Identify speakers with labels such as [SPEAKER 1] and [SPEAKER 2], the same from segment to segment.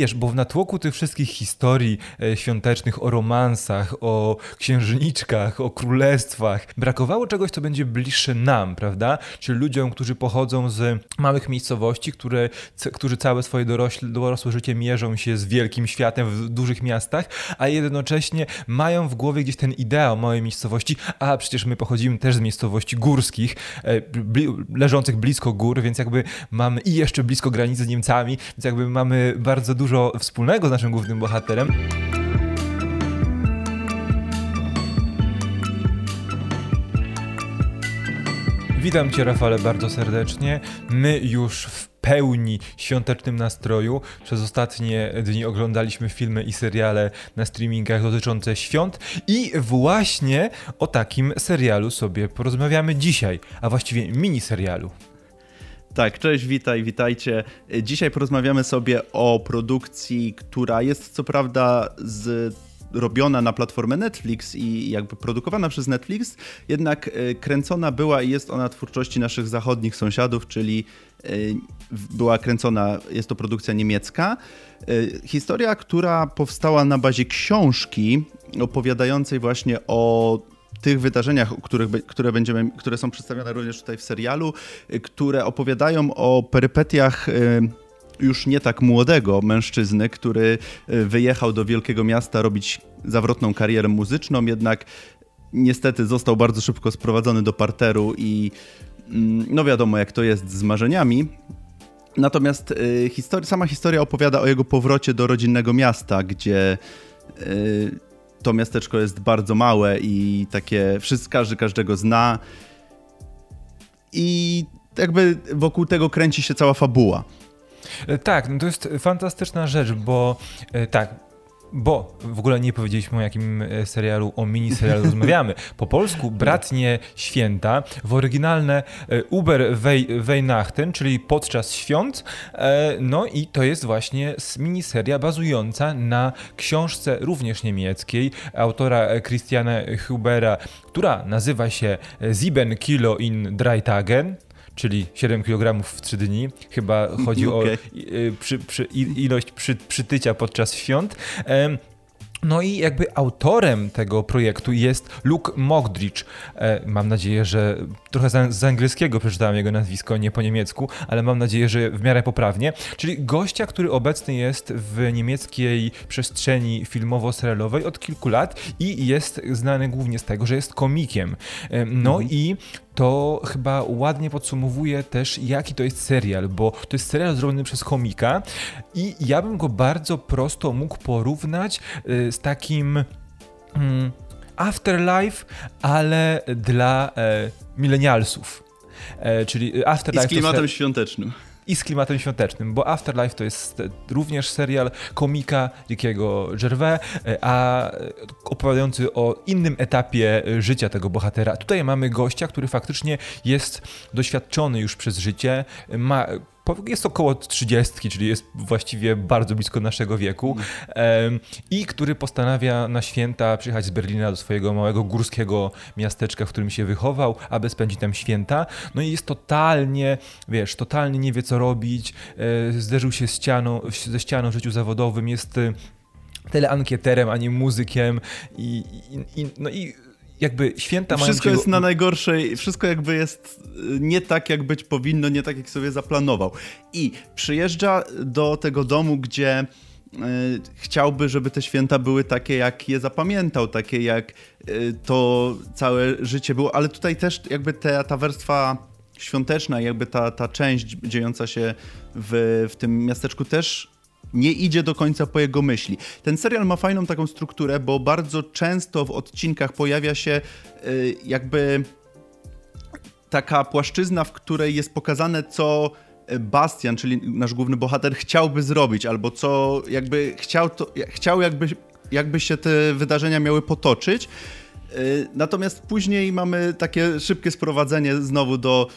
[SPEAKER 1] Wiesz, bo w natłoku tych wszystkich historii e, świątecznych o romansach, o księżniczkach, o królestwach, brakowało czegoś, co będzie bliższe nam, prawda? Czyli ludziom, którzy pochodzą z małych miejscowości, które, którzy całe swoje dorośle, dorosłe życie mierzą się z wielkim światem w dużych miastach, a jednocześnie mają w głowie gdzieś ten ideał małej miejscowości, a przecież my pochodzimy też z miejscowości górskich, e, bli leżących blisko gór, więc jakby mamy i jeszcze blisko granicy z Niemcami, więc jakby mamy bardzo dużo dużo wspólnego z naszym głównym bohaterem. Witam Cię, Rafale, bardzo serdecznie. My już w pełni świątecznym nastroju. Przez ostatnie dni oglądaliśmy filmy i seriale na streamingach dotyczące świąt i właśnie o takim serialu sobie porozmawiamy dzisiaj, a właściwie mini serialu.
[SPEAKER 2] Tak, cześć, witaj, witajcie. Dzisiaj porozmawiamy sobie o produkcji, która jest co prawda z robiona na platformę Netflix i jakby produkowana przez Netflix, jednak e, kręcona była i jest ona twórczości naszych zachodnich sąsiadów, czyli e, była kręcona, jest to produkcja niemiecka. E, historia, która powstała na bazie książki opowiadającej właśnie o tych wydarzeniach, których, które, będziemy, które są przedstawione również tutaj w serialu, y, które opowiadają o perypetiach y, już nie tak młodego mężczyzny, który y, wyjechał do wielkiego miasta robić zawrotną karierę muzyczną, jednak niestety został bardzo szybko sprowadzony do parteru i mm, no wiadomo jak to jest z marzeniami. Natomiast histori sama historia opowiada o jego powrocie do rodzinnego miasta, gdzie to miasteczko jest bardzo małe i takie, wszyscy, każdy każdego zna. I jakby wokół tego kręci się cała fabuła.
[SPEAKER 1] E, tak, no to jest fantastyczna rzecz, bo e, tak, bo w ogóle nie powiedzieliśmy o jakim e, serialu, o mini serialu rozmawiamy. Po polsku Bratnie Święta, w oryginalne e, Uber Weihnachten, czyli podczas świąt. E, no i to jest właśnie miniseria bazująca na książce również niemieckiej autora Christiana Hubera, która nazywa się Sieben Kilo in Drei Tagen czyli 7 kg w 3 dni. Chyba chodzi okay. o przy, przy, ilość przy, przytycia podczas świąt. No i jakby autorem tego projektu jest Luke Mogdrich. E, mam nadzieję, że trochę z angielskiego przeczytałem jego nazwisko, nie po niemiecku, ale mam nadzieję, że w miarę poprawnie. Czyli gościa, który obecny jest w niemieckiej przestrzeni filmowo-serialowej od kilku lat i jest znany głównie z tego, że jest komikiem. E, no mhm. i to chyba ładnie podsumowuje też, jaki to jest serial, bo to jest serial zrobiony przez komika i ja bym go bardzo prosto mógł porównać y, z takim. Mm, Afterlife, ale dla e, milenialsów.
[SPEAKER 2] E, czyli Afterlife. I z klimatem świątecznym
[SPEAKER 1] i z klimatem świątecznym, bo Afterlife to jest również serial komika Rickiego Gervais, e, a opowiadający o innym etapie życia tego bohatera. Tutaj mamy gościa, który faktycznie jest doświadczony już przez życie, ma jest około 30, czyli jest właściwie bardzo blisko naszego wieku i który postanawia na święta przyjechać z Berlina do swojego małego górskiego miasteczka, w którym się wychował, aby spędzić tam święta. No i jest totalnie, wiesz, totalnie nie wie co robić, e, zderzył się z ścianą, ze ścianą w życiu zawodowym, jest e, teleankieterem, a nie muzykiem i, i, i no i jakby święta
[SPEAKER 2] mają Wszystko jest na najgorszej, wszystko jakby jest y, nie tak, jak być powinno, nie tak, jak sobie zaplanował. I przyjeżdża do tego domu, gdzie y, chciałby, żeby te święta były takie, jak je zapamiętał, takie jak y, to całe życie było, ale tutaj też jakby ta, ta warstwa świąteczna, jakby ta, ta część dziejąca się w, w tym miasteczku też nie idzie do końca po jego myśli. Ten serial ma fajną taką strukturę, bo bardzo często w odcinkach pojawia się y, jakby taka płaszczyzna, w której jest pokazane, co Bastian, czyli nasz główny bohater, chciałby zrobić, albo co jakby chciał, to, chciał jakby, jakby się te wydarzenia miały potoczyć. Y, natomiast później mamy takie szybkie sprowadzenie znowu do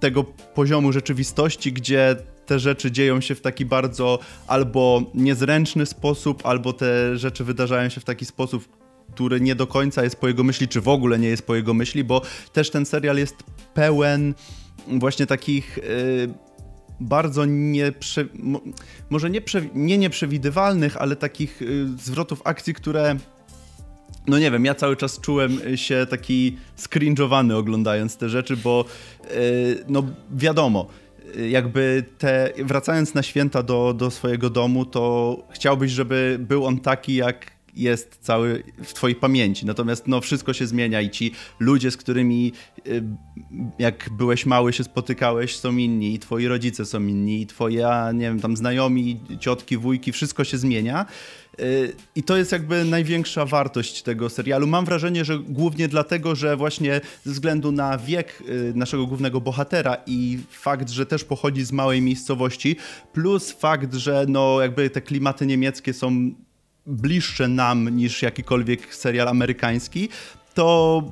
[SPEAKER 2] tego poziomu rzeczywistości, gdzie te rzeczy dzieją się w taki bardzo albo niezręczny sposób, albo te rzeczy wydarzają się w taki sposób, który nie do końca jest po jego myśli, czy w ogóle nie jest po jego myśli, bo też ten serial jest pełen właśnie takich. Yy, bardzo nieprze, może nie, nie nieprzewidywalnych, ale takich y, zwrotów akcji, które no nie wiem, ja cały czas czułem się taki skrinżowany oglądając te rzeczy, bo y, no wiadomo, jakby te, wracając na święta do, do swojego domu, to chciałbyś, żeby był on taki, jak jest cały w twojej pamięci. Natomiast no, wszystko się zmienia i ci ludzie, z którymi y, jak byłeś mały się spotykałeś, są inni, i twoi rodzice są inni, i twoje, nie wiem, tam znajomi, ciotki, wujki, wszystko się zmienia. Y, I to jest jakby największa wartość tego serialu. Mam wrażenie, że głównie dlatego, że właśnie ze względu na wiek y, naszego głównego bohatera i fakt, że też pochodzi z małej miejscowości, plus fakt, że no jakby te klimaty niemieckie są bliższe nam niż jakikolwiek serial amerykański, to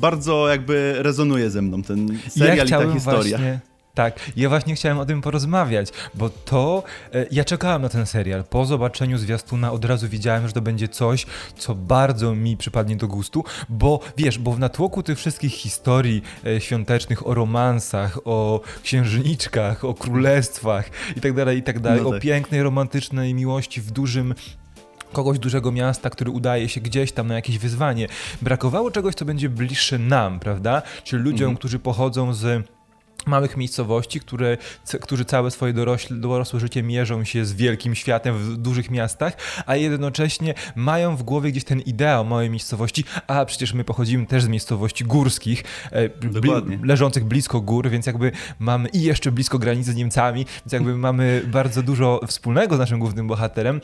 [SPEAKER 2] bardzo jakby rezonuje ze mną ten serial ja i ta historia.
[SPEAKER 1] Właśnie... Tak, ja właśnie chciałem o tym porozmawiać, bo to e, ja czekałem na ten serial. Po zobaczeniu zwiastuna od razu widziałem, że to będzie coś, co bardzo mi przypadnie do gustu, bo wiesz, bo w natłoku tych wszystkich historii e, świątecznych o romansach, o księżniczkach, o królestwach i tak dalej, i tak no tak. o pięknej, romantycznej miłości w dużym kogoś dużego miasta, który udaje się gdzieś tam na jakieś wyzwanie. Brakowało czegoś, co będzie bliższe nam, prawda? Czyli ludziom, mhm. którzy pochodzą z małych miejscowości, które, którzy całe swoje dorośle, dorosłe życie mierzą się z wielkim światem w dużych miastach, a jednocześnie mają w głowie gdzieś ten ideał małej miejscowości, a przecież my pochodzimy też z miejscowości górskich, e, bli leżących blisko gór, więc jakby mamy i jeszcze blisko granicy z Niemcami, więc jakby mamy bardzo dużo wspólnego z naszym głównym bohaterem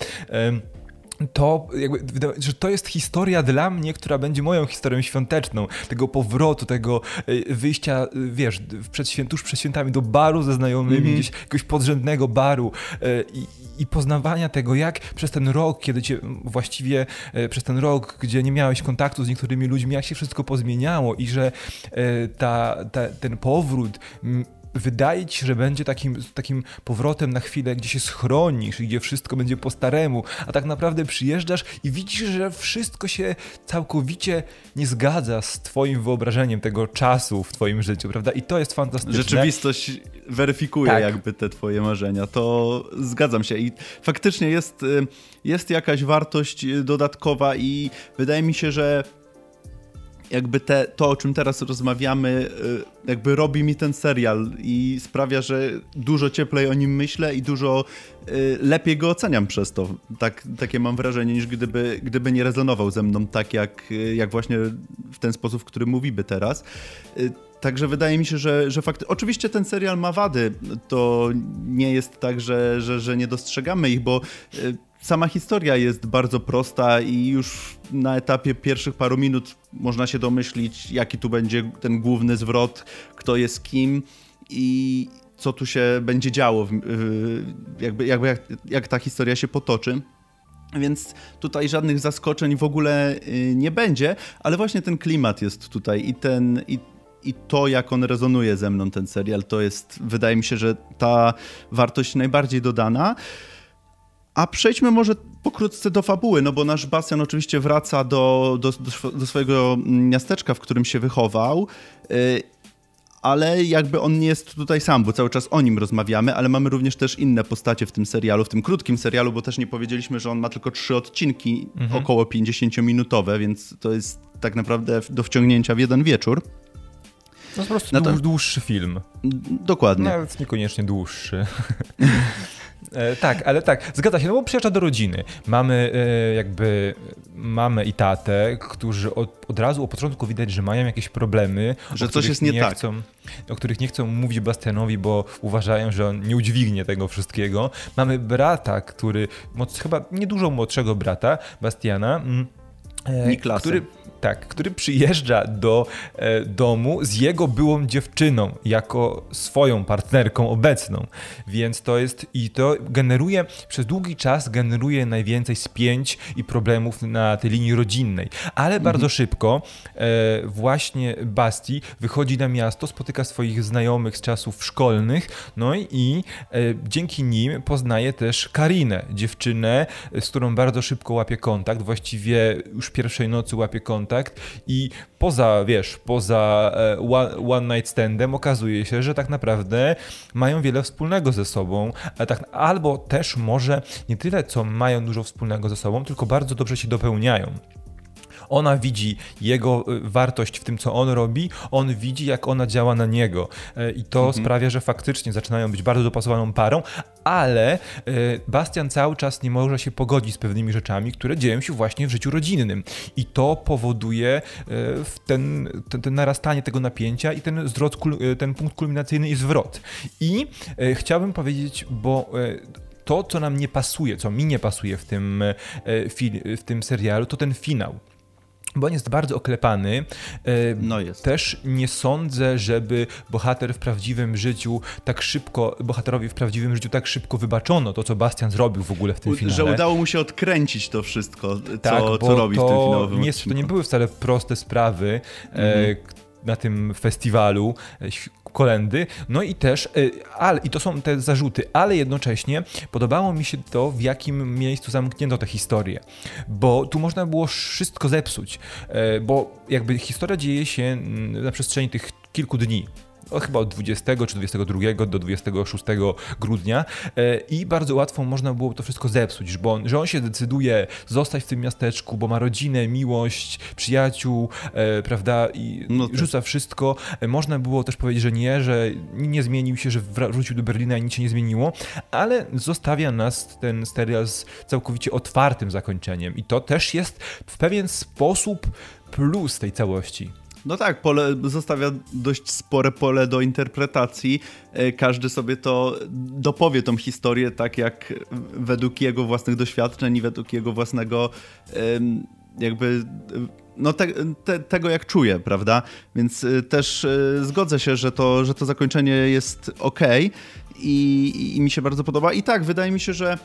[SPEAKER 1] to, jakby, że to jest historia dla mnie, która będzie moją historią świąteczną, tego powrotu, tego e, wyjścia, e, wiesz, przed święt, tuż przed świętami do baru ze znajomymi, mm -hmm. gdzieś jakiegoś podrzędnego baru e, i, i poznawania tego, jak przez ten rok, kiedy cię właściwie przez ten rok, gdzie nie miałeś kontaktu z niektórymi ludźmi, jak się wszystko pozmieniało i że ta, ta ten powrót wydaje ci się, że będzie takim, takim powrotem na chwilę, gdzie się schronisz i gdzie wszystko będzie po staremu, a tak naprawdę przyjeżdżasz i widzisz, że wszystko się całkowicie nie zgadza z twoim wyobrażeniem tego czasu w twoim życiu, prawda? I to jest fantastyczne.
[SPEAKER 2] Rzeczywistość weryfikuje tak. jakby te twoje marzenia, to zgadzam się i faktycznie jest, y, jest jakaś wartość dodatkowa i wydaje mi się, że jakby te, to, o czym teraz rozmawiamy, y, jakby robi mi ten serial i sprawia, że dużo cieplej o nim myślę i dużo y, lepiej go oceniam przez to. Tak, takie mam wrażenie, niż gdyby, gdyby nie rezonował ze mną tak, jak, y, jak właśnie w ten sposób, w którym mówimy teraz. Także wydaje mi się, że, że fakt. Oczywiście ten serial ma wady. To nie jest tak, że, że, że nie dostrzegamy ich, bo sama historia jest bardzo prosta i już na etapie pierwszych paru minut można się domyślić, jaki tu będzie ten główny zwrot, kto jest kim i co tu się będzie działo, jakby, jakby jak, jak ta historia się potoczy. Więc tutaj żadnych zaskoczeń w ogóle y, nie będzie, ale właśnie ten klimat jest tutaj i ten. I, i to, jak on rezonuje ze mną, ten serial, to jest, wydaje mi się, że ta wartość najbardziej dodana. A przejdźmy może pokrótce do fabuły, no bo nasz Bastian oczywiście wraca do, do, do swojego miasteczka, w którym się wychował, y, ale jakby on nie jest tutaj sam, bo cały czas o nim rozmawiamy, ale mamy również też inne postacie w tym serialu, w tym krótkim serialu, bo też nie powiedzieliśmy, że on ma tylko trzy odcinki, mhm. około 50-minutowe, więc to jest tak naprawdę do wciągnięcia w jeden wieczór.
[SPEAKER 1] To jest po prostu to... dłuższy film.
[SPEAKER 2] Dokładnie.
[SPEAKER 1] Nawet niekoniecznie dłuższy. E, tak, ale tak, zgadza się, no bo przyjeżdża do rodziny. Mamy e, jakby mamę i tatę, którzy od, od razu od początku widać, że mają jakieś problemy.
[SPEAKER 2] Że coś jest nie, nie tak.
[SPEAKER 1] Chcą, o których nie chcą mówić Bastianowi, bo uważają, że on nie udźwignie tego wszystkiego. Mamy brata, który, chyba niedużo młodszego brata, Bastiana, mm,
[SPEAKER 2] e,
[SPEAKER 1] który tak, który przyjeżdża do e, domu z jego byłą dziewczyną, jako swoją partnerką obecną. Więc to jest i to generuje, przez długi czas generuje najwięcej spięć i problemów na tej linii rodzinnej. Ale mhm. bardzo szybko e, właśnie Basti wychodzi na miasto, spotyka swoich znajomych z czasów szkolnych, no i e, dzięki nim poznaje też Karinę, dziewczynę, z którą bardzo szybko łapie kontakt, właściwie już pierwszej nocy łapie kontakt kontakt i poza, wiesz, poza e, one, night standem okazuje się, że tak naprawdę mają wiele wspólnego ze sobą, tak, albo też może nie tyle, co mają dużo wspólnego ze sobą, tylko bardzo dobrze się dopełniają. Ona widzi jego y, wartość w tym, co on robi, on widzi, jak ona działa na niego. E, I to mhm. sprawia, że faktycznie zaczynają być bardzo dopasowaną parą, ale e, Bastian cały czas nie może się pogodzić z pewnymi rzeczami, które dzieją się właśnie w życiu rodzinnym. I to powoduje e, ten, ten, ten narastanie tego napięcia i ten zwrot, ten punkt kulminacyjny i zwrot. I chciałbym powiedzieć, bo to, co nam nie pasuje, co mi nie pasuje w tym, w tym serialu, to ten finał bo on jest bardzo oklepany.
[SPEAKER 2] E, no jest.
[SPEAKER 1] Też nie sądzę, żeby bohater w prawdziwym życiu tak szybko, bohaterowi w prawdziwym życiu tak szybko wybaczono to, co Bastian zrobił w ogóle w tym filmie.
[SPEAKER 2] Że udało mu się odkręcić to wszystko, tak, co, co robi w tym finałowym
[SPEAKER 1] nie, To nie były wcale proste sprawy. E, mhm. Na tym festiwalu e, kolendy. No i też, y, ale, i to są te zarzuty, ale jednocześnie podobało mi się to, w jakim miejscu zamknięto tę historię, bo tu można było wszystko zepsuć, y, bo jakby historia dzieje się mm, na przestrzeni tych kilku dni o, chyba od 20 czy 22 do 26 grudnia e, i bardzo łatwo można było to wszystko zepsuć, bo on, że on się decyduje zostać w tym miasteczku, bo ma rodzinę, miłość, przyjaciół, e, prawda, i no tak. rzuca wszystko. E, można było też powiedzieć, że nie, że nie zmienił się, że wrócił do Berlina i nic się nie zmieniło, ale zostawia nas ten serial z całkowicie otwartym zakończeniem i to też jest w pewien sposób plus tej całości.
[SPEAKER 2] No tak, pole, zostawia dość spore pole do interpretacji. E, każdy sobie to dopowie tą historię tak jak według jego własnych doświadczeń i według jego własnego jakby no te, te, tego jak czuje, prawda? Więc e, też e, zgodzę się, że to, że to zakończenie jest ok i, i mi się bardzo podoba. I tak, wydaje mi się, że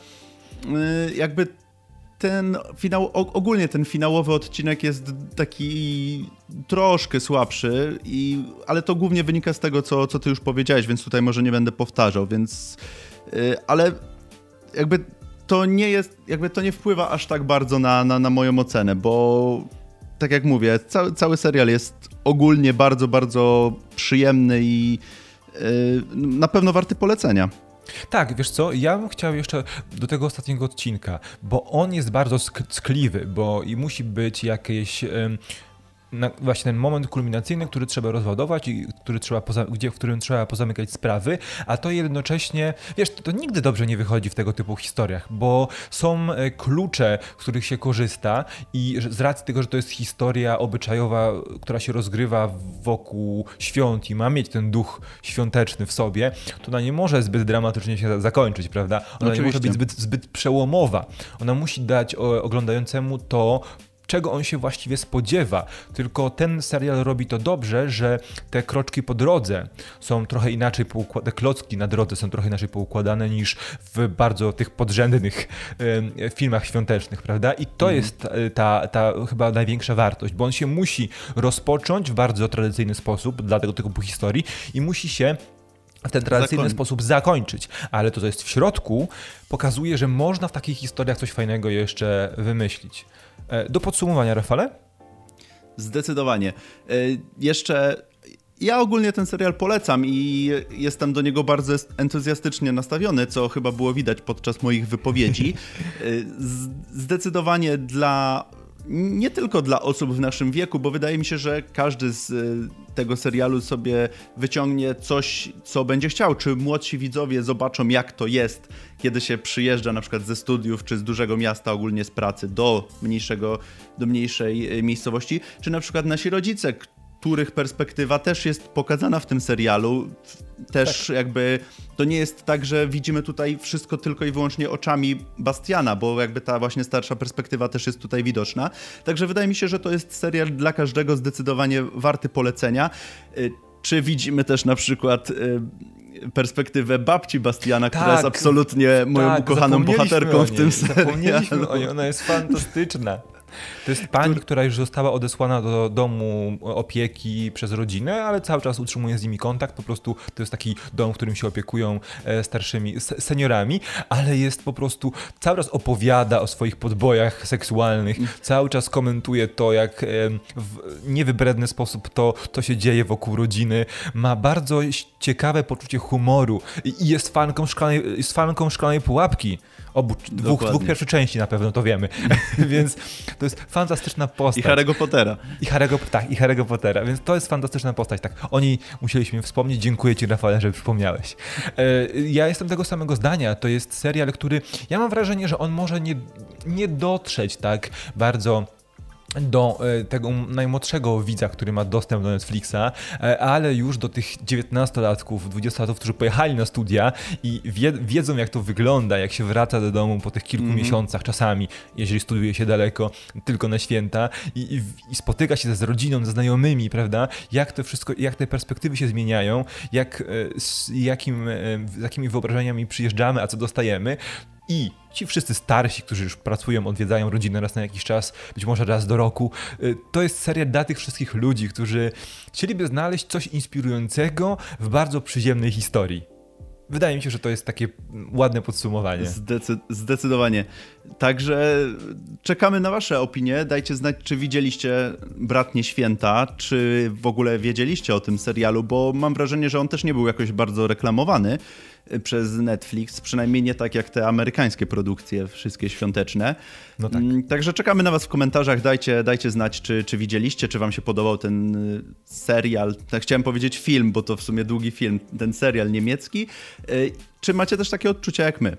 [SPEAKER 2] jakby ten finał, ogólnie ten finałowy odcinek jest taki troszkę słabszy, i, ale to głównie wynika z tego, co, co ty już powiedziałeś, więc tutaj może nie będę powtarzał, więc yy, ale jakby to nie jest, jakby to nie wpływa aż tak bardzo na, na, na moją ocenę, bo tak jak mówię, cały, cały serial jest ogólnie bardzo, bardzo przyjemny i yy, na pewno warty polecenia.
[SPEAKER 1] Tak, wiesz co, ja bym chciał jeszcze do tego ostatniego odcinka, bo on jest bardzo skliwy, bo i musi być jakieś na, właśnie ten moment kulminacyjny, który trzeba rozładować i który trzeba poza, gdzie, w którym trzeba pozamykać sprawy, a to jednocześnie, wiesz, to, to, nigdy dobrze nie wychodzi w tego typu historiach, bo są e, klucze, z których się korzysta i z racji tego, że to jest historia obyczajowa, która się rozgrywa wokół świąt i ma mieć ten duch świąteczny w sobie, to ona nie może zbyt dramatycznie się zakończyć, prawda? Ona Oczywiście. nie może być zbyt, zbyt przełomowa. Ona musi dać oglądającemu to, czego on się właściwie spodziewa. Tylko ten serial robi to dobrze, że te kroczki po drodze są trochę inaczej poukładane, te klocki na drodze są trochę inaczej poukładane niż w bardzo tych podrzędnych filmach świątecznych, prawda? I to mm. jest e, ta, ta chyba największa wartość, bo on się musi rozpocząć w bardzo tradycyjny sposób dla tego typu historii i musi się w ten tradycyjny sposób zakończyć, ale to, co jest w środku, pokazuje, że można w takich historiach coś fajnego jeszcze wymyślić. E, do podsumowania, Rafale?
[SPEAKER 2] Zdecydowanie. E, jeszcze ja ogólnie ten serial polecam i jestem do niego bardzo entuzjastycznie nastawiony, co chyba było widać podczas moich wypowiedzi. E, zdecydowanie dla nie tylko dla osób w naszym wieku, bo wydaje mi się, że każdy z e, tego serialu sobie wyciągnie coś, co będzie chciał. Czy młodsi widzowie zobaczą, jak to jest, kiedy się przyjeżdża na przykład ze studiów, czy z dużego miasta, ogólnie z pracy, do mniejszego, do mniejszej e, miejscowości, czy na przykład nasi rodzice, których perspektywa też jest pokazana w tym serialu. Też tak. jakby to nie jest tak, że widzimy tutaj wszystko tylko i wyłącznie oczami Bastiana, bo jakby ta właśnie starsza perspektywa też jest tutaj widoczna. Także wydaje mi się, że to jest serial dla każdego zdecydowanie warty polecenia. Y, czy widzimy też na przykład y, perspektywę babci Bastiana, tak, która jest absolutnie moją tak, ukochaną bohaterką w tym serialu.
[SPEAKER 1] Zapomnieliśmy o niej, ona jest fantastyczna. To jest pani, która już została odesłana do domu opieki przez rodzinę, ale cały czas utrzymuje z nimi kontakt. Po prostu to jest taki dom, w którym się opiekują e, starszymi seniorami, ale jest po prostu cały czas opowiada o swoich podbojach seksualnych, cały czas komentuje to, jak w niewybredny sposób to, to się dzieje wokół rodziny. Ma bardzo ciekawe poczucie humoru i jest fanką szklanej, jest fanką szklanej pułapki. Obu, dwóch, dwóch pierwszych części na pewno to wiemy. Więc to jest fantastyczna postać.
[SPEAKER 2] I Harry'ego Pottera.
[SPEAKER 1] I Harry'ego, tak, i Harry'ego Pottera. Więc to jest fantastyczna postać. Tak, oni musieliśmy wspomnieć. Dziękuję Ci, Rafale, że przypomniałeś. E, ja jestem tego samego zdania. To jest serial, który ja mam wrażenie, że on może nie, nie dotrzeć tak bardzo do e, tego najmłodszego widza, który ma dostęp do Netflixa, e, ale już do tych 19-latków, 20-latków, którzy pojechali na studia i wie, wiedzą, jak to wygląda, jak się wraca do domu po tych kilku mm -hmm. miesiącach czasami, jeżeli studiuje się daleko, tylko na święta i, i, i, spotyka się z rodziną, ze znajomymi, prawda? Jak to wszystko, jak te perspektywy się zmieniają, jak, e, z, jakim, z jakimi wyobrażeniami przyjeżdżamy, a co dostajemy, i ci wszyscy starsi, którzy już pracują, odwiedzają rodzinę raz na jakiś czas, być może raz do roku, y, to jest seria dla tych wszystkich ludzi, którzy chcieliby znaleźć coś inspirującego w bardzo przyziemnej historii. Wydaje mi się, że to jest takie ładne podsumowanie.
[SPEAKER 2] Zdecy zdecydowanie. Także czekamy na Wasze opinie. Dajcie znać, czy widzieliście Bratnie Święta, czy w ogóle wiedzieliście o tym serialu, bo mam wrażenie, że on też nie był jakoś bardzo reklamowany przez Netflix, przynajmniej nie tak jak te amerykańskie produkcje, wszystkie świąteczne. No tak. Mm, także czekamy na Was w komentarzach. Dajcie, dajcie znać, czy, czy widzieliście, czy Wam się podobał ten y, serial. Tak chciałem powiedzieć film, bo to w sumie długi film, ten serial niemiecki. Y, czy macie też takie odczucia jak my?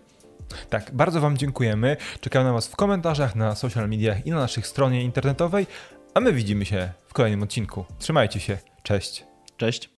[SPEAKER 1] Tak, bardzo Wam dziękujemy. Czekamy na Was w komentarzach, na social mediach i na naszej stronie internetowej, a my widzimy się w kolejnym odcinku. Trzymajcie się. Cześć.
[SPEAKER 2] Cześć.